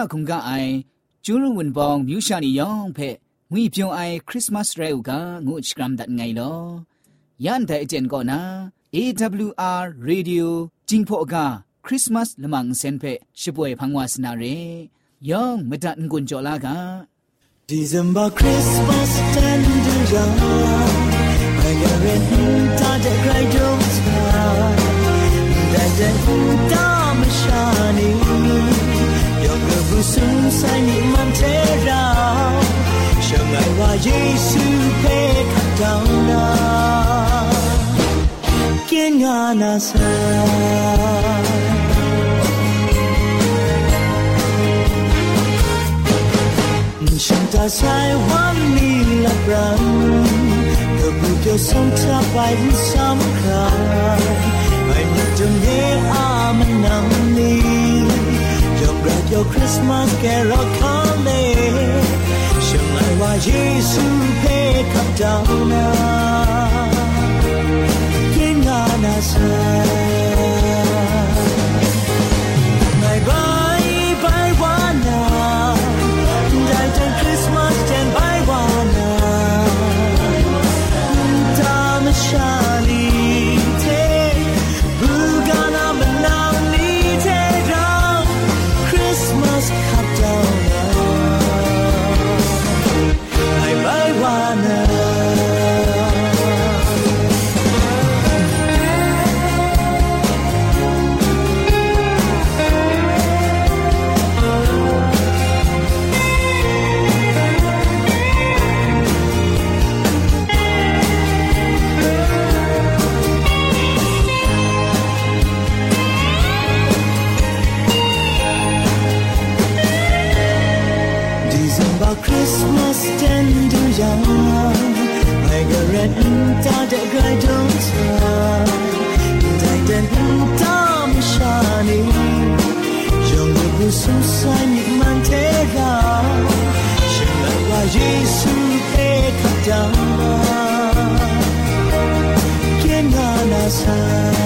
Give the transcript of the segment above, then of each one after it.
ခုံကအိုင်ကျူးရဝန်ပောင်မြူရှာနီယောင်ဖဲငွေပြုံအိုင်ခရစ်မတ်ရဲဥကငုချကရမ်ဒတ်ငိုင်လောယန်တဲ့အကျန်ကောနာ AWR Radio จิงพอกาคริสต์มาสละมังเซนเพชิป่วยพังวาสนาเรยองมดันกุนจอลากา December Christmas tender young I got it ta de cry don't stop that the dam shani young girl su sai ni man te ra shang ai wa yesu pe cut down na kin na sa ฉันจะใช้วันนี้ละบรันก็บุกจะส่งเธอไปสำคัญไม่นึกจะเย่อามันนำนี้ ยกรักยกคริสต์มาสแกรอคอเลยฉันไม่ว่าเยซูเพขับดาวนาเก่งงานาซ ดีซัมบาคริสต์มาสเทนดูยังไม่กระเร็นตาเด็กไกรดงเธอไ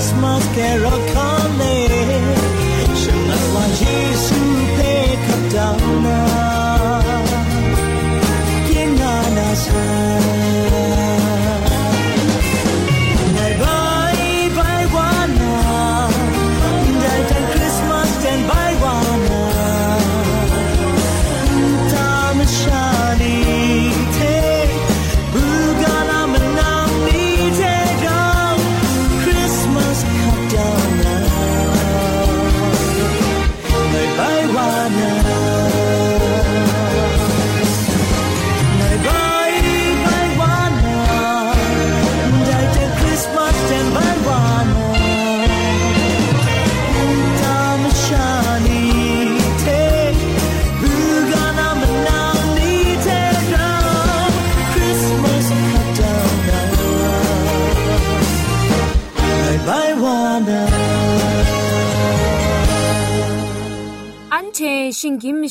Christmas carol come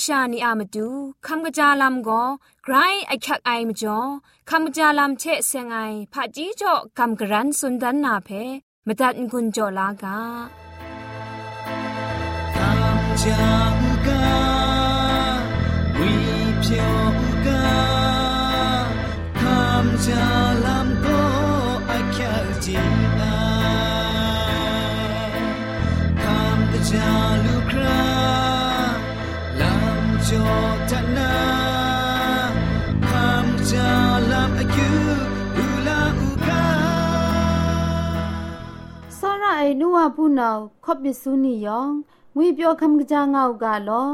ชานีอามาดูคำกระจาลำก็ไกรไอคักไอมจ่อคำกระจาลำเชะเซงไอผาจีจ่อคำกระรันสุนดันนาเพมตัดคุณจ่อลากาคำจากกาวิพยกาคำจาลำก็ไอคักจีนาคำกระจา สาระไอนัวผู้นาคบมิสุนียองงွေပြောคำกะจางเอากาลอ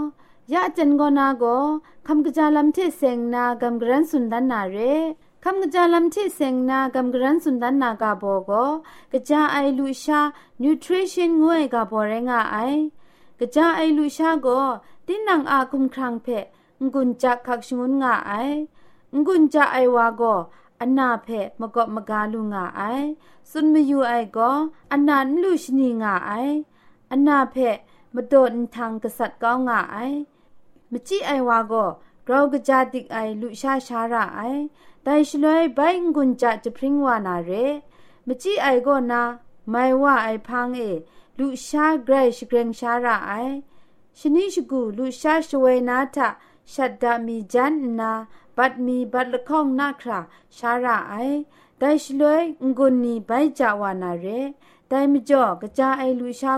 ยะจันกอนาโกคำกะจาลัมเทเซงนากำกรันสุนดันนาเรคำกะจาลัมเทเซงนากำกรันสุนดันนากาโบโกกะจาไอลูชานิวทริชั่นงวยกาโบเรงาไอกะจาไอลูชาโกตินังอาคุมครังเพงุนจักคักชงุนงาไองุนจาไอวาโก อันนาเพมกะมกาลุงาไอสุนมยูไอโกอันนันลูชนีงาไออันนาเพมาโดนทางกษัตริย์ก้าวงาไอมจิไอวาโกเรากระจาติกไอลุชาชาระไอไดชลวยใบงุนจะจะพริ้งวานาเรมจิไอโกนาไม่ว่าไอพังเอลุชาไกรชเกรงชาระไอชนิชกูลุชาชเวนาทะชัดดามีจันนา บัดมีบัดละข้องนาคราชาระไอไดชลวยงุนนีใบจาวานาเรไดมจ่อกะจาไอลุชา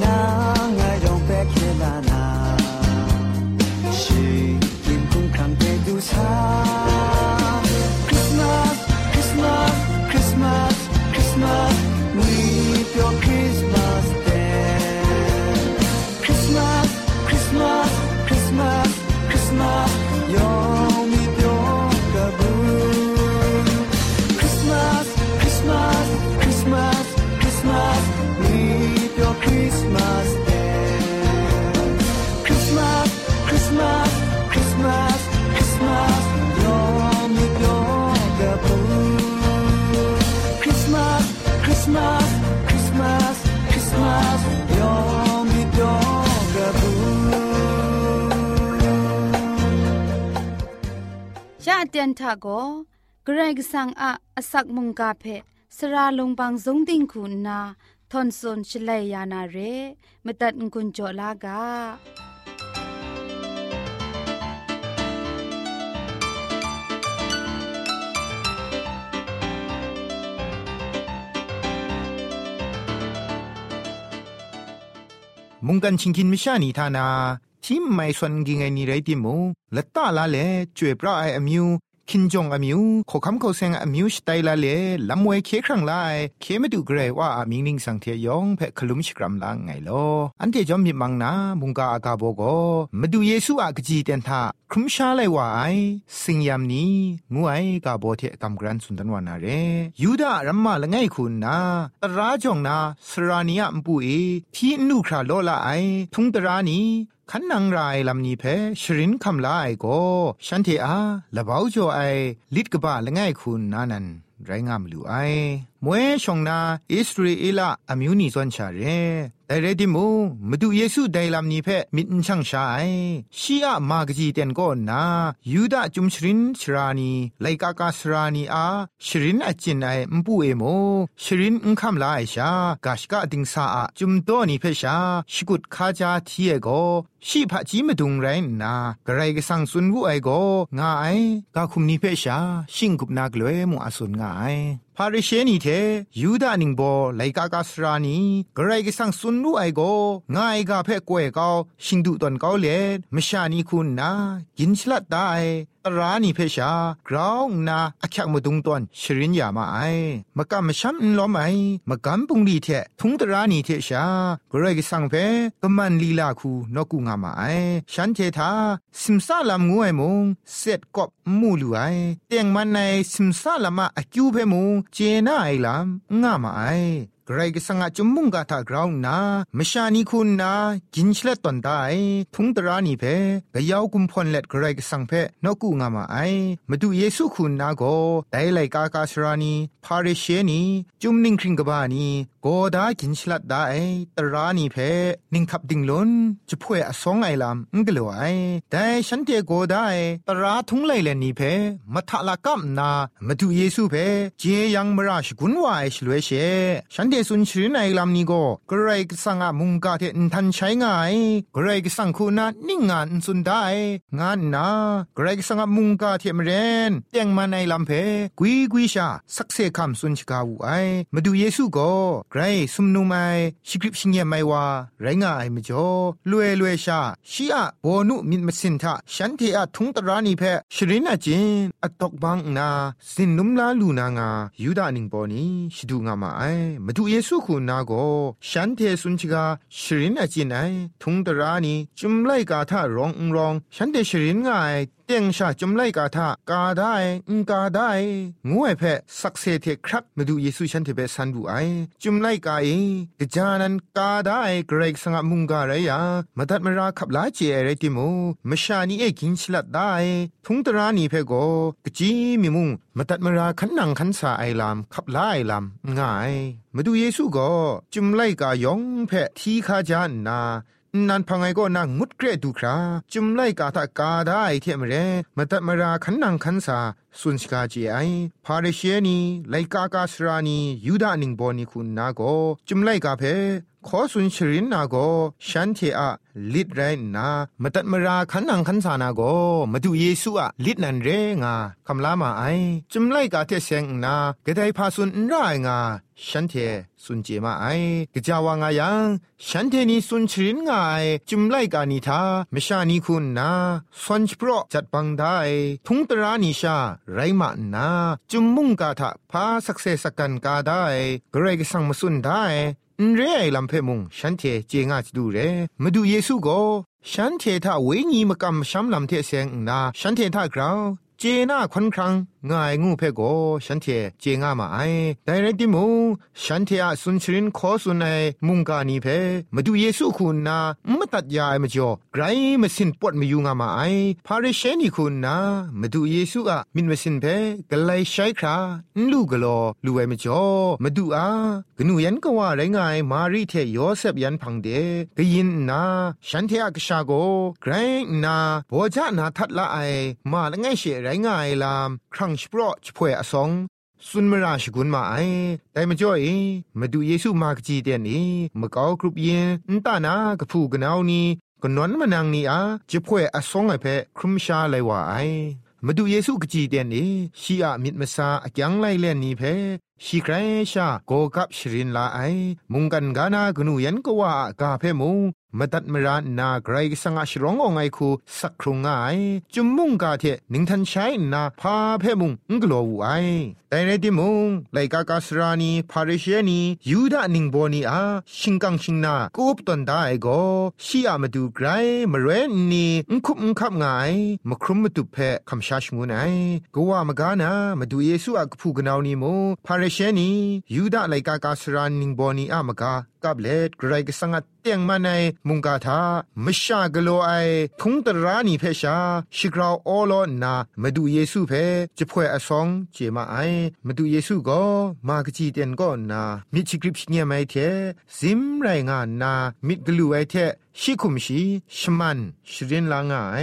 那爱永别开来，谁敢空荡对独唱？ เตียนทะโกเกรกสังอะอสักมุงกาเพสระลงบางสงติงคุณนาทอนซนชเลยานาเรมตัดกุญจลากามุงกันชิงกินมิชานีทานา ที่ไม่สนกิงไงนี่ไรติมูละตาละเลจวยปราไออมิวคินจงอมิวขอคำเขาเซงอมิวสไตละเลลำเวเคครั้งไลเคไม่ดูเกรว่าอามิงนิงสังเทียยองเพคลุมชกรัมลางไงลออันเทจอมมีมังนามุงกาอากาโบโกมาดูเยซูอากจีเตนทาครุมชาไลว่าไอสิงยามนี้งูไอกาโบเทกัมกรันสุนทรวานาเรยูดารัมมาละไงคุณนาตราจงนาสรานิยมปุเอที่นูคราโลละไอทุงตรานี ขันนางรายลำนี้เพชรินคำลาไอโกฉันเทอาละเบาจ่อไอลิดกบ้าละง่ายคุณนานันไรงามหรือไอ มวยชงนาอิสราเอลอามิวนีส่วนชาเรแต่เรดิมูมาดูเยซูไดลำนี้เพมิดช่างชายชีอะมากจีเตนก็นายูดาจุมชรินชรานีไลกากาสรานีอาชรินอจินไอมปูเอโมชรินอุคำลาไอชากาชกาดิงสาอะจุมโตนีเพชาชกุดคาจาทีเอโกชีพะจีมาดุงไรนากระไรก็สังสุนวุไอโกงาไอกาคุมนีเพชาชิงกุบนากลวยมุอาสุนงาไอ พาริเชนีเทยูดานิงโบไลกากาสรานีกรไรก็สังสุนวุไอโกงาไอกาเพกวยเกาชิงดุตอนเกาเลมชานีคุณนากินชลัดได้ ตรานีเพชากราวนาอักยักมาดุงตอนชรินยามาไอมากำมชัมล้อมไอมากำปุงดีเททุงตรานีเทชากระไรก็สังเพกมันลีลาคูนกุงามาไอฉันเทธาสิมซาลามงวยมงเสร็จกบมูลูไอเตียงมันในสิมซาลามาอคิวเพมงเจน่าไอลามงามาไอ กรกสังอาจมุงกาทากราวนา มชานีคุณนา กินชเลตตอนได้ทุงตรานีเพกยาวกุมพลเล็ดกรกสังเพนกูงามาไอมาดูเยซูคุณนาโกไดไลกากาสรานีพาเรเชนีจุมนิงคริงกบานี โกดากินชลัดได้ตรานีเพนิงขับดิงลนจะพ่วยอสองไอลำงกลัวไอแต่ฉันเจโกได้ตราทุงไลเลนีเพมาทะละกัมนามาดูเยซูเพเจยังมราชกุนวายชลวยเชฉันเดสุนชรินไอลำนี้ก็กระไรก็สังอามุงกาเทนทันใช้ง่ายกระไรก็สังคูนานิ่งงานสุนได้งานนากระไรก็สังอามุงกาเทมเรนเตียงมาในลำเพกุยกุยชาสักเซคำสุนชกาวูไอมาดูเยซูก็กรสุมนุไมชิกริปชิงเยไม่ว่าไรงายมจ่อลุยลุยชาชีอะโบนุมิดมสินทะฉันเทอะทุงตรานีเพชรินอจินอตกบังนาสินนุมลาลูนางายูดานิงปอนีชิดูงามาไอมาดูเยซูคูนาโกฉันเทสุนชิกาชรินอจินไอทุงตรานีจุมไลกาทะรองรองฉันเทชรินง่ายเตียงชาจมไลกาทากาได้กาได้งวยเพสักเซเทครักมาดูเยซูฉันเทเปสันดูไอจมไลกาเอกจานันกาได้เกรกสังมุงกาไรยามาตัดมาราขับลาเจเรติโมูมชานีเอกินฉลัดได้ทุงตรานีเพโกกจีมิมุงมาตัดมาราขันนังขันสาไอลามขับลาไอลามง่ายมาดูเยซูก็จุมไลกายองเพทีคาจานนา นันพังไงก็นางงุดเกรดูคราจุมไล่กาตากาได้เทียมเรมาตัดมาราขันนางขันสาสุนสกาเจไอพาเรเชนีไลกากาสรานียูดานิงบอนิคุณนาโกจุมไล่กาเพ ขอสุนชรินนาโกฉันเทอะลิดไรนามาตัดมาราขันนังขันสานาโกมาดูเยซูอะลิดนันเรงาคำลามาไอจุมไลกาเทเซงนากะไดพาสุนรางาฉันเทสุนเจมาไอกะจาวางายังฉันเทนีสุนชรินงายจุมไลกานิทามชานีคุณนาสวนชโปรจัดบังได้ทุงตรานิชาไรมานาจุมมุงกาทะพาสักเซสกันกาได้กระไรกสังมาสุนได้ นเรไอลำเพมุงฉันเทเจงาจดูเรมาดูเยซูก็ฉันเทถ้าเวงีมกำช้ำลำเทเสงนาฉันเทถ้ากราวเจน่าควันครัง ง่ายงูเพโกฉันเทเจงามาไอแต่ในที่มูฉันเทอะสุนชรินขอสุนไอมุงกานีเพมาดูเยซูคุณนาไม่ตัดยาไมาจ่อไกรมาสินปวดมาอยู่งามาไอพาริเชนีคุณนามาดูเยซูอะมินมาสินเพกไลใช้คราลูกกลอลูไอมาจ่อมาดูอากนูยันก็ว่าไรง่ายมารีเทโยเซฟยันพังเดกยินนาฉันเทอะกชาโกไกรนาโบจานาทัดละไอมาละไงเชไรง่ายลามครั้งชโปรชพวยอสองสุนมราชกุนมาไอแต่มาจ่อยมาดูเยซูมากจีเตียนนีมาเกากรุบเยนนตานากระพูกะนาวนีกนวนมานางนีอาจะพวยอสองไอเพครุมชาไลว่าไอมาดูเยซูกจีเตียนนีชีอามิดมาซาอยังไลเลนนีเพชีใครชาโกกับชรินลาไอมุงกันกานากนูยันก็ว่ากาเพมุงมาตัดมรานาไกรสังอาชรงองไอคูสักครุงไอจุมมุงกาเทนิงทันใช้นาพาเพมุงงกลัววูไอแต่ในที่มุงไลกากาสรานีพาริเชนียูดาหนิงโบนีอาชิงกังชิงนากูปตันได้ก็ชีอามาดูไกรมาเรนนีงคุบงคับไงมาครุมมาตุเพคคำชาชงูไนก็ว่ามากานามาดูเยซูอักพูกนาวนีโมพารรเชนียูดาไลกากาสรานิงบอนีอามกากับเลดไกรกสังเตียงมาในมุงกาทามชากโลไอทุงตรานีเพชาชิกราวออโลนามาดูเยซูเพจะพ่วยอสองเจมาไอมาดูเยซูก็มากจีเตียนก็นามิชิกริปเนียไม่เทซิมไรงานนามิดกลูไอเทชิคุมชีชมันชรินลางไอ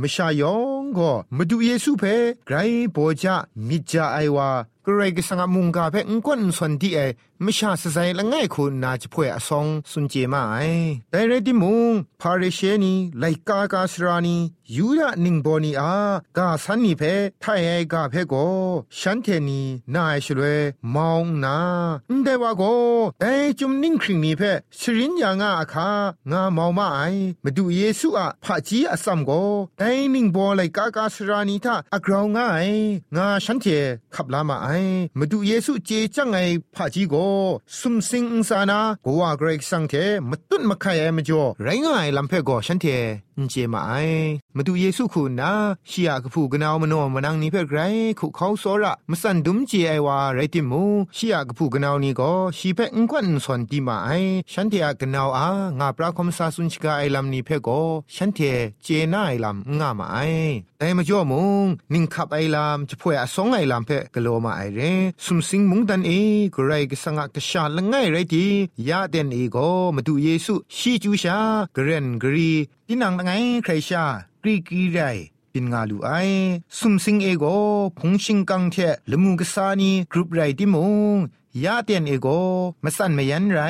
มชายองก็มาดูเยซูเพไกรโปจามิจาไอวา กรกสังมุงกาเพงกวนส่วนที่เอไม่ชาสใจละง่ายคุณนาจะพ่วยอสองสุนเจมาไอแต่เรดิมุงพาเรเชนีไลกากาสรานียูดานิงบอนีอากาสันนีเพไทยไอกาเพโกฉันเทนีนายชลวยมองนาแต่ว่าโกแต่จุมนิ่งคริงนีเพชรินยางาอาคางามองมาไอมาดูเยซูอะพระจีอสัมโกแต่นิงบอไลกากาสรานีทาอักราวง่ายงาฉันเทขับลามาไอมาดูเยซูเจจังไอพะจีโกสุมสิงอุสานากัวเกรกสังเทมาตุนมาขายเอมจ่อไรง่ายลำเพกอฉันเทนเจมาไอมาดูเยซูคุณนะชียกผู้กนาวมโนมานังนี้เพื่อไกรคุเขาโซระมาสันดุมเจไอวาไรติมูชียกผู้กนาวนี้ก็ชีเพ่งกวนสอนตีมาไอฉันเทกนาวอางาปราคมซาสุนชิกาไอลำนี้เพ่ก็ฉันเทเจน่าไอลำงามาไอแต่มาจ่อมุงนิ่งขับไอลำจะพ่วยอสองไอลำเพ่กโลมาไอเรสุมสิงมุงดันเอกไรก็สังกชาละง่ายไรทียาเดนเอโกมาดูเยซูชีจูชากรนกรีที่นางละไงใครชากรีกีไรปินงาลูไอสุมสิงเอโกพงชิงกังเทละมูกษานีกรุปไรที่มงยาเตียนเอโกมาสั่นมายันไร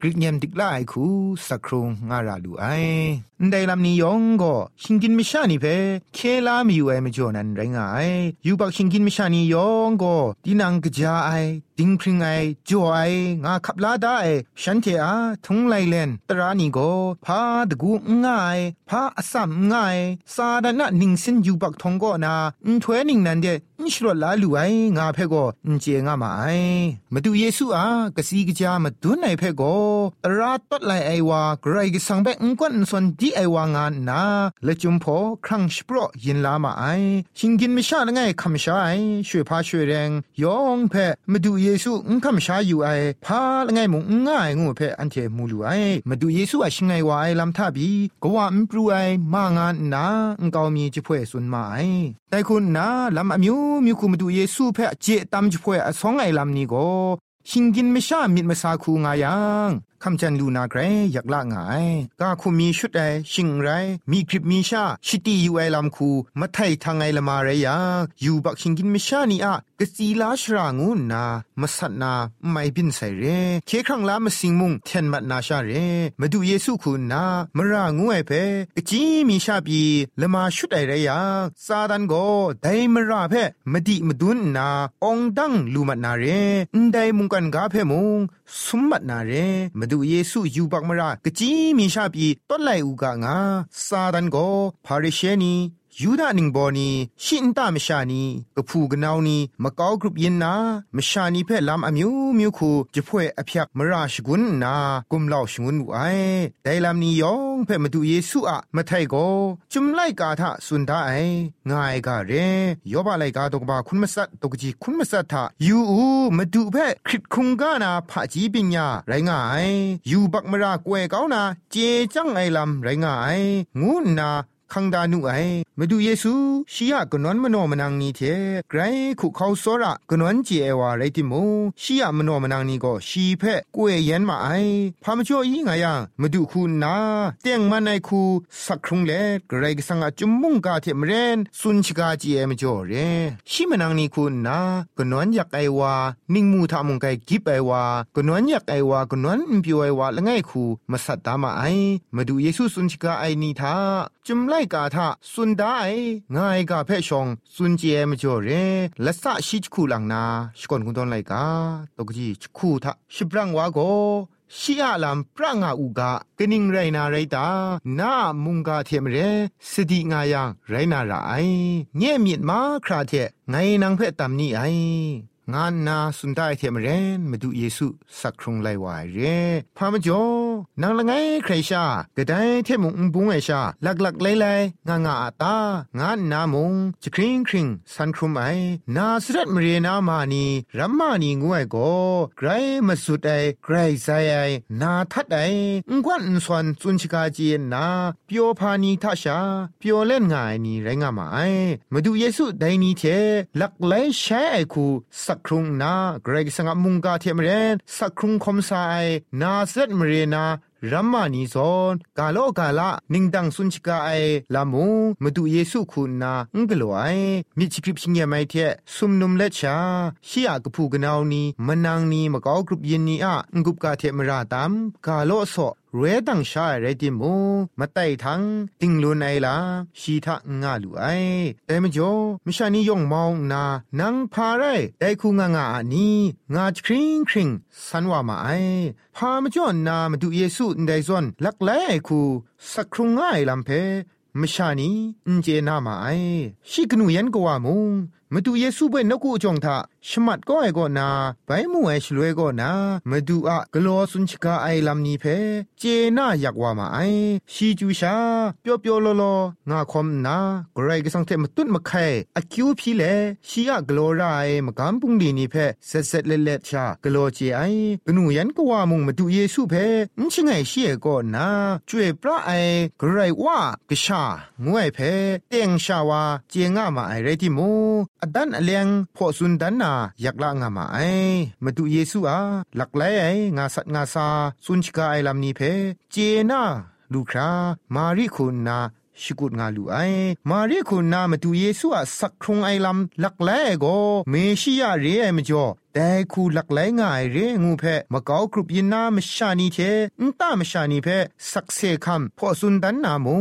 กริกเยมติกลาไอคูสักครงงาราลูไอได้ลำนี้ยองก็ชิงกินไม่ชานี่เพเคลามีอยู่ไอไม่จอนันไรงายอยู่บักชิงกินไม่ชานี่ยองก็ดีนังกะจาไอดิงพริงไอจ่อไองาขับลาได้ฉันเทอาทุงไลเลนตรานี่ก็พาตะกูง่ายพาอสัมง่ายซาดานะนิงสินอยู่บักทงก็นาอุถวยนิงนันเดอิชรลาลูไองาเพก็อุเจงามาไอมาดูเยซูอากะสีกะจามาดุนไอเพก็ตราตดไลไอวาไกรกสังเบงกวนส่วนดีไอวางานนาและจุมพอครั้งสปรยินลามาไอชิงกินไม่ชาละไงคำชาไอช่วยพาช่วยแรงยองเพมาดูเยซูอุ้งคำชาอยู่ไอพาละไงมุงง่ายงูเพอันเทมูลูไอมาดูเยซูอาชิงไงวาไอลำทาบีก็ว่ามปรูไอมางานนาอุ้งกาวมีจะพ่วยสุนมาไอ แต่คุณนาลำอมิวมิคุมาดูเยซูเพเจตามจะพ่วยอสองไอลำนี้ก็ชิงกินไม่ชามิดมาซาคูงายังคำจันลูนาเกรอยากละงายกาคุมีชุดไอชิงไร มีคลิปมีชา ชิตีอยู่ไอลำคูมาไทยทางไอละมาไรียอยู่บักชิงกินไม่ชานี่อะ กะสีลาชรางูนามาสัตนาไม่บินใส่เรเคครั้งลามาสิงมุงเทนมัดนาชาเรมาดูเยซูคูนามรางูไอเพกจีมีชาบีละมาชุดไอเรียซาดันโกไดมราเพมดิมดุนนาองดังลูมัดนาเรนไดมุงกันกาเพมุงสมมัดนาเรมาดูเยซูยูบักมรากจีมีชาบีต้นไลอูกางาซาดันโกพาริเชนี ยูดานิงบอนีชินตามชานีกะพูกนาวนีมะกาวกรุปยินนามชานีเพ่ลำอมิวมิวคูจะพ่วยอภิยกมราชกุนนากุมลาวชงุนไอไดลำนี้ยองเพ่มาดูเยซูอะมาไทโกจุมไลกาทะสุนดาไองายกาเรยอบาไลกาตกบาคุณมสัตตกจีคุณมสัตทายูอูมาดูเพ่คริตคุงกานาผาจีปิญญาไรงายยูบักมรากวยเกานาเจจังไอลำไรงายงูนา คังดานุไอมาดูเยซูชียกนวนมโนมนังนี้เทไกรคุเขาโซระกนวนจีเอวาไรติโมูชียมโนมนังนี้ก็ชีเพกวยเย็นมาไอพามจ่ออีงายังมาดูคุณนาเตียงมันไอคูสักครุงเลไกรกสังอาจุมมุงกาเทมเรนสุนชิกาจีเอมจ่อเรชีมนังนี้คุณนากนวนยักไอวานิ่งมูทามุงไกกิบไอวากนวนยักไอวากนวนอิมพิวไอวาละไงคูมาสัตตามาไอมาดูเยซูสุนชิกาไอนีทาจุมไลกาทาสุนได้ง่ายกาเพชองสุนเจมจ่อเรละสะชิจคูลังนาสกอนกุนตอนไลกาตกจีจคูทาชิบรังวาโกชีอาลัมปรางาอุกะกนิงไรนาไรตานามุงกาเทมเรสติงายังไรนาไรเงี่ยมีดมาคราเทไงนางเพตตามนี่ไอ งานนาสุนได้เทมเรนมาดูเยซูสักครุงไลวายเรพามจ่อนางละไงใครชากระไดเทมุงบุงไอชาหลักหลักไลไลงางาอาตางานนามุงจะคริงคริงสันครุมไอนาสรัตมเรนามานีรัมมานีงวยโกไกรมาสุดไอไกรไซไอนาทัดไองวนสวนจุนชิกาจีนาเปียวพานีทัชาเปียวเล่นงายนีไรงามาไอมาดูเยซูไดนีเทหลักไลแช่ไอคูสักครุงนาเกรกสังมุงกาเทมเรนสักครุงคมไซนาเซตมเรนารัมมานีซอนกาโลกาละนิงดังสุนชิกาไอลามูมาดูเยซูคุณนาอุงกลัวไอมิจิกริปชิงเยไม่เทสุมนุมเลชาชียากพูกนาวนีมนังนีมะกอกรุปยินนีอะงกุปกาเทมราตามกาโลโซ เรดังชาเรติมูมาไต่ทังติงลูไนลาชีทะงาลูไอแต่มจ่อมิชานียงมองนานังพาไรไดคูงางาอานีงาคริงคริงสันว่ามาไอพามจ่อนามาดูเยซูไดซอนลักแลคูสักครุงง่ายลำเพมชานีอินเจนามาไอชิกนูยันกว่ามุงมาดูเยซูเบนนกูจงทาชมัดก็ไอก็นาไปมูไอชลวยก็นามาดูอะกลัวสุนชกาไอลำนี้เพ เจน่าอยากว่ามาไอชีจูชาเปียวเปียวโลโลงาคมนากรก็สังเทมตุนมาไข่อคิวพีเลชีอะกลัวไรมากำปุงดีนี่เพเซเซเลเลชากลัวเจไอกนูยันก็ว่ามุงมาดูเยซูเพนชิงไอชีเอก็นาจ่วยพระไอกรว่ากชางวยเพเตียงชาวาเจงามาไอเรติมูอดันอเลียงพอสุนดันนาอยากละงามาไอมาดูเยซูอาหลักไลไองาสัตงาซาสุนชกาไอลำนี้เพ เจนาลูครามารีคุณนาชิกุดงาลูไอ มาเรียคุณนามาดูเยซูอะสักครงไอลำหลักแลก็เมชิยาเรียมจ่อ แต่คูหลักไหลง่ายเรงูเพมะกาวกรุบยินนามชานีเทนตามชานีเพสักเซคัมพอสุนดันนามู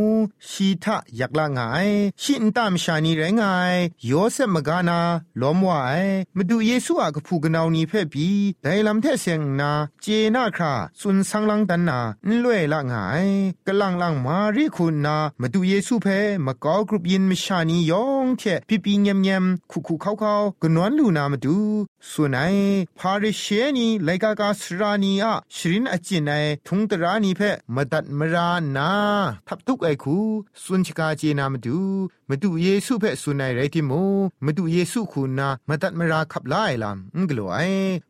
ชีทะอยากละง่ายชินตามชานีแรงง่ายโยเซมกานาล้อมว่าไอมาดูเยซูอะกพูกนาวนีเพบีไดลำเทเซงนาเจนาคราสุนสังลังดันนาล่วยละง่ายกะลังลังมารีคุณนามาดูเยซูเพมะกาวกรุบยินมชานียองเทปิปีเงียมเงียมคุคุเข้าเข้ากนวนลูนามาดู สุนัยพาริเชนีไลกากาสรานีอะชรินอจินไนทุงตรานีเพมดัดมรานาทับทุกไอคูสุนชกาเจนามดูมาดูเยซูเพสุนัยไรติโมมาดูเยซูคูนามาตัดมราขับไล่ลำงกลัวไอ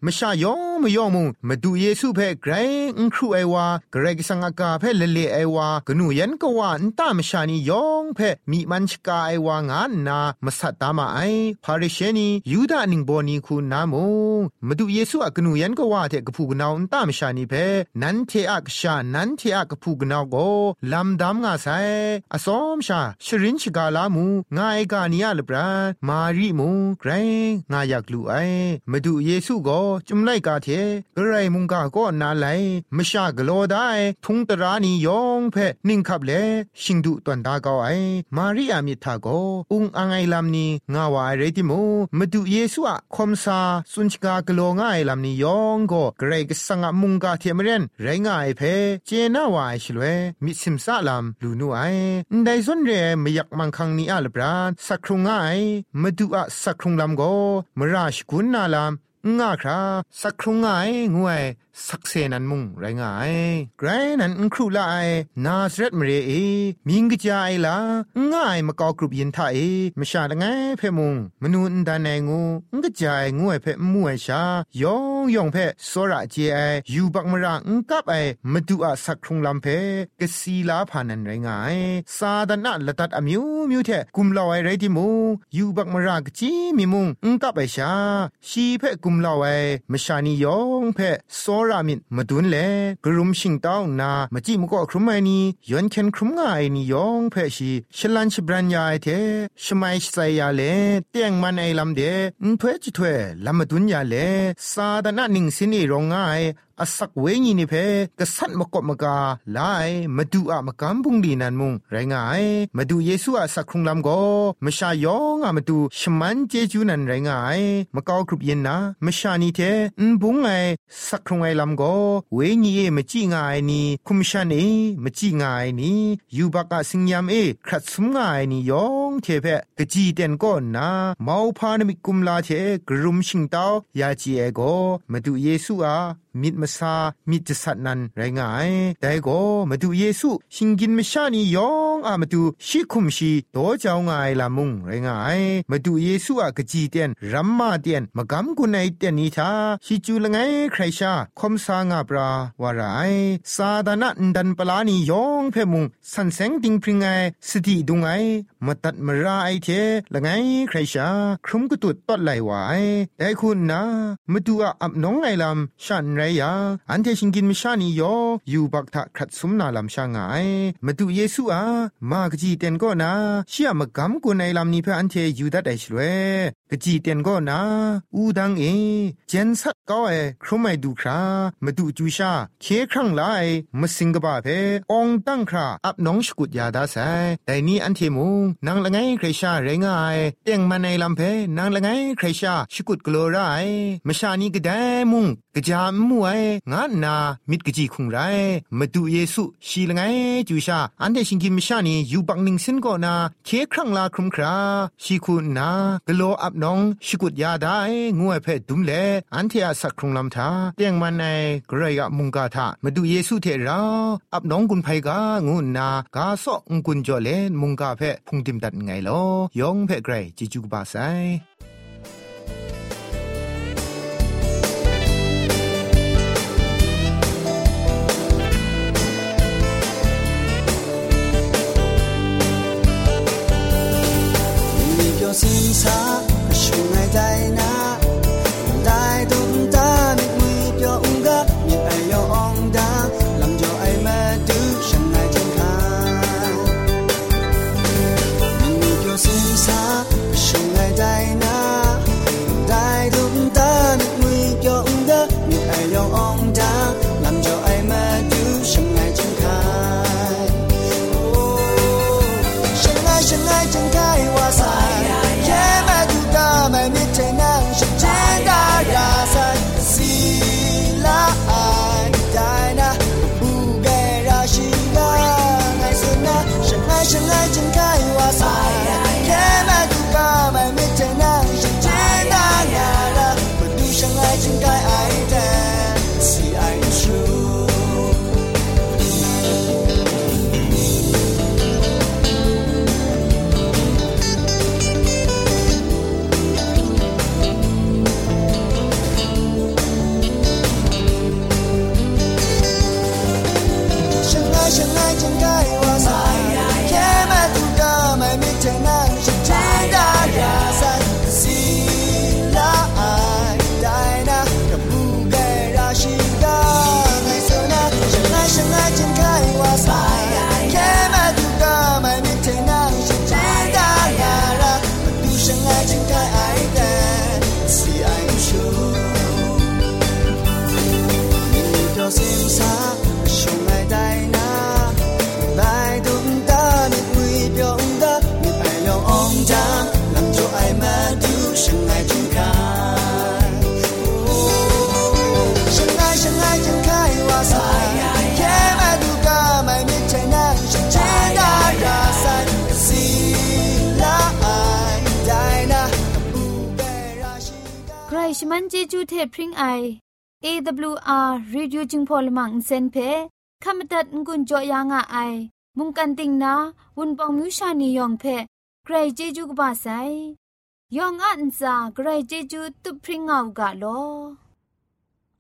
มชายอง มยองมุมาดูเยซูเพไกรอุครูไอวาเกรกสังกาเพ่เลเลไอวากนูยันกวานตามชานียองเพ่มีมันชกาไอวางานนามาสัตตามาไอพาริเชนียูดานิงโบนีคูนาโมมาดูเยซูอะกนูยันกว่าเทกพูกนาวตามชานีเพ่นันเทอักชานันเทอักพูกนาวโกลำดำงาไซอสอมชาชรินชกาลามูงาไอกานียลบรามารีมูไกรงาอยากลูไอมาดูเยซูโกจุมไลกาเทกระไรมุงกาก็นาไลมชากโลได้ทุงตรานียองเพนิ่งขับเลชิงดุตันดาเกาไอมารีอามิทาโกอุงอังไอลำนี้งาวาเรติโมมาดูเยซูอะคมซาสุนชกากโลง่ายลำนี้ยองก็เกรกสังมุงกาเทมเรนไรง่ายเพเจนาวายชลเวมิสิมซาลำลูนูไอได้สนเรไม่อยากมังคังนี้อัลบรานสักครุงง่ายมาดูอะสักครุงลำก็มราชกุนนาลำ ง่าคราสักครุงง่ายงวยสักเซนันมุงไรงายไกรนันครูลายนาสเรตมเรเอมิงกจายลาง่ายมะกอกรุบยินทาเอมชาละไงเพมุงมนูนดานไงงูงกจายงวยเพมวยชายองยองเพสระเจไอยูบักมระงกับไอมดุอะสักครุงลำเพกสีลาพานันไรงายซาดนะละตัดอมิวมิวเทกุมลาวไอไรติมูยูบักมระกจีมิมุงงกับไอชาชีเพกุมลาวไอมชานียองเพโซรามินมาดุนเลกรุมชิงต้านามาจีมก็ครุมไอนีย้อนเคนครุมง่ายนี่ยองเพชีฉลันชบรันยาไอเทชไมชไซยาเลเตียงมันไอลำเดนถวยจิถวยลำมาดุนยาเลซาดานะนิงสินีรองง่าย อสักเวงีนี่เพกษัตริย์มกบมกาลายมาดูอะมากำบุงดีนันมุงไรงายมาดูเยซูอะสักครุงลำโกมชายองอะมาดูชมันเจจูนันไรงายมกากรุบเย็นนะมชานีเทนบุงไงสักครุงไอลำโกเวงีเอมจีงายนี่คุมชันเอมจีงายนี่ยูบักอะสิงยามเอครัดสมงายนี่ยองเทเพกจีเตนก็นาเมาพานมิกุมลาเทกรุมชิงเตายาจีเอโกมาดูเยซูอะมิดมาซามิดจะสัตนันไรงายแต่ก็มาดูเยซูชิงกินมชานียองอามาดูชิคุมชีโตเจ้างายลามุงไรงายมาดูเยซูอะกะจีเตียนรัมมาเตียนมากำกุนไอเตียนนี้ทาชิจูละไงใครชาคมสางาบราวารายซาดานะดันปลานียองเพมุงสันเซงติงพริงไงสติดุงไงมาตัดมาราไอเทละไงใครชาครุมกุตุดตอดไหลวายแต่คุณนะมาดูอะอับน้องไงลำชันไรยาอันเทชิงกินมิชานียออยู่บักทะครัดสมนาลำชางไงมาดูเยซูอะมากจีเต็นก็นะเชื่อมากำกุนในลำนี้เพื่ออันเทอยู่ดัดไอชลเว กจีเต็นก็นะอูดังเอเจนสักก็เอครุไม่ดูครามาดูจูชาเคครั้งไลมาสิงกบ้าเพอองตั้งคราอับน้องสกุดยาดาไซแต่นี้อันเทมูนางละไงใครชาเรงไอเตียงมาในลำเพนางละไงใครชาสกุดกลัวไรมาชานี้ก็ได้มุงกะจามมวยงานนามิดกจีคุงไรมาดูเยซูชีละไงจูชาอันเดชิงกิมชานี้อยู่บังนิงสินก็นาเคครั้งลาครุมคราชีคุณนากะโลอับน้องชกุดยาได้งวยเพ่ดุมเลอันเทียสักครุงลำทาเตียงมันในเกระยะมุงกาทามาดูเยซูเทราอับน้องกุนไพกางูนากาสอกกุนจอเลนมุงกาเพ่พุงติมดัดไงลอยองเพ่ไกรจิจุกบาไซ心上。 ชมันเจจูเทพริงไอ AWR Reducing Polymer Insen pe ขมตัดงุนจอยางอ้ายมุงกันติงนาวุนปองมิวชานียองเพใครเจจูกบาไซยองอันซาใครเจจูตุพริงเอากาโล